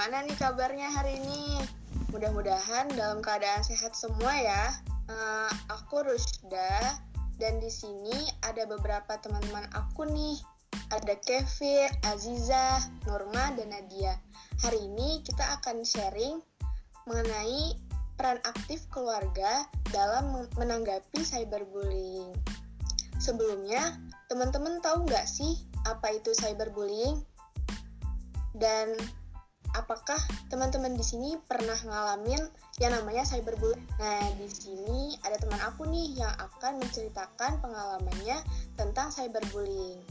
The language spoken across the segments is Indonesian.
gimana nih kabarnya hari ini? Mudah-mudahan dalam keadaan sehat semua ya. Uh, aku Rusda dan di sini ada beberapa teman-teman aku nih. Ada Kevin, Aziza, Norma, dan Nadia. Hari ini kita akan sharing mengenai peran aktif keluarga dalam menanggapi cyberbullying. Sebelumnya, teman-teman tahu nggak sih apa itu cyberbullying? Dan apakah teman-teman di sini pernah ngalamin yang namanya cyberbullying? Nah, di sini ada teman aku nih yang akan menceritakan pengalamannya tentang cyberbullying.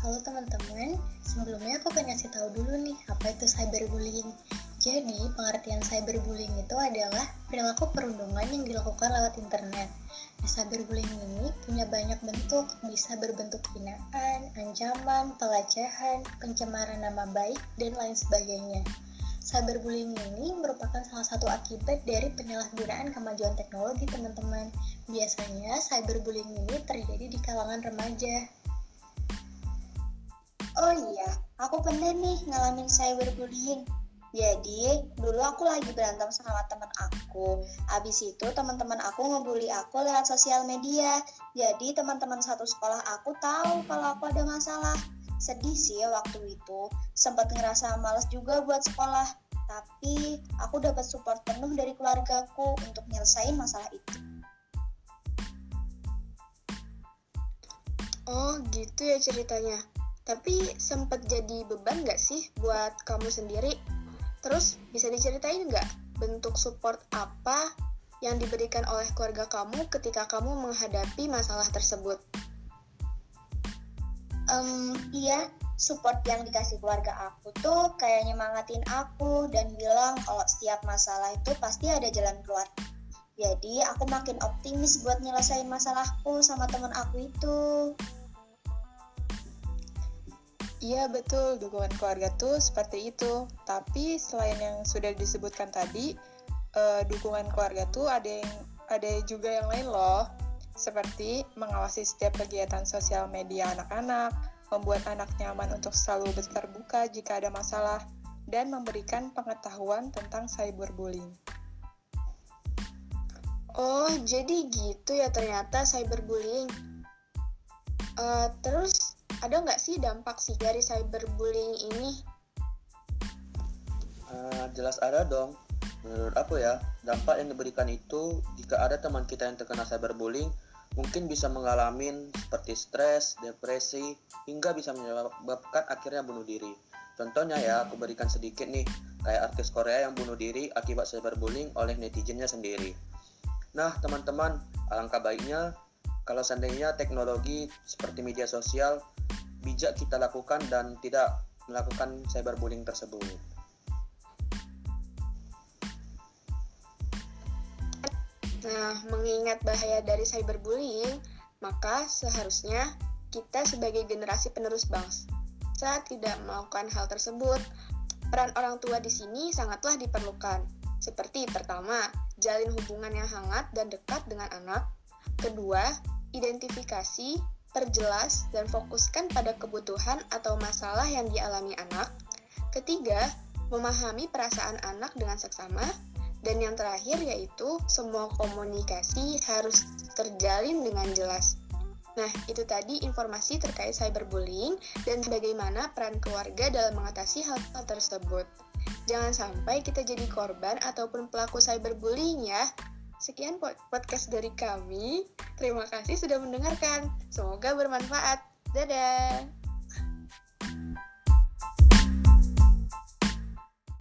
Halo teman-teman, sebelumnya aku pengen kasih tahu dulu nih apa itu cyberbullying. Jadi, pengertian cyberbullying itu adalah perilaku perundungan yang dilakukan lewat internet. Cyberbullying ini punya banyak bentuk, bisa berbentuk hinaan, ancaman, pelecehan, pencemaran nama baik, dan lain sebagainya. Cyberbullying ini merupakan salah satu akibat dari penyalahgunaan kemajuan teknologi, teman-teman. Biasanya, cyberbullying ini terjadi di kalangan remaja. Oh iya, aku pernah nih ngalamin cyberbullying. Jadi, dulu aku lagi berantem sama teman aku. Abis itu teman-teman aku ngebully aku lewat sosial media. Jadi, teman-teman satu sekolah aku tahu kalau aku ada masalah. Sedih sih waktu itu. Sempat ngerasa males juga buat sekolah. Tapi, aku dapat support penuh dari keluargaku untuk nyelesain masalah itu. Oh, gitu ya ceritanya. Tapi sempat jadi beban gak sih buat kamu sendiri Terus bisa diceritain nggak bentuk support apa yang diberikan oleh keluarga kamu ketika kamu menghadapi masalah tersebut? Um, iya, support yang dikasih keluarga aku tuh kayak nyemangatin aku dan bilang kalau setiap masalah itu pasti ada jalan keluar. Jadi aku makin optimis buat nyelesain masalahku sama teman aku itu. Iya betul, dukungan keluarga tuh seperti itu. Tapi selain yang sudah disebutkan tadi, uh, dukungan keluarga tuh ada yang ada juga yang lain loh. Seperti mengawasi setiap kegiatan sosial media anak-anak, membuat anak nyaman untuk selalu terbuka jika ada masalah, dan memberikan pengetahuan tentang cyberbullying. Oh, jadi gitu ya ternyata cyberbullying. Uh, terus ada nggak sih dampak sih dari cyberbullying ini? Uh, jelas ada dong. Menurut aku ya, dampak yang diberikan itu jika ada teman kita yang terkena cyberbullying, mungkin bisa mengalami seperti stres, depresi, hingga bisa menyebabkan akhirnya bunuh diri. Contohnya ya, aku berikan sedikit nih, kayak artis Korea yang bunuh diri akibat cyberbullying oleh netizennya sendiri. Nah, teman-teman, alangkah baiknya kalau seandainya teknologi seperti media sosial bijak kita lakukan dan tidak melakukan cyberbullying tersebut. Nah, mengingat bahaya dari cyberbullying, maka seharusnya kita sebagai generasi penerus bangsa tidak melakukan hal tersebut. Peran orang tua di sini sangatlah diperlukan. Seperti pertama, jalin hubungan yang hangat dan dekat dengan anak. Kedua, identifikasi perjelas dan fokuskan pada kebutuhan atau masalah yang dialami anak. Ketiga, memahami perasaan anak dengan seksama. Dan yang terakhir yaitu semua komunikasi harus terjalin dengan jelas. Nah, itu tadi informasi terkait cyberbullying dan bagaimana peran keluarga dalam mengatasi hal, hal tersebut. Jangan sampai kita jadi korban ataupun pelaku cyberbullying ya. Sekian podcast dari kami. Terima kasih sudah mendengarkan. Semoga bermanfaat. Dadah.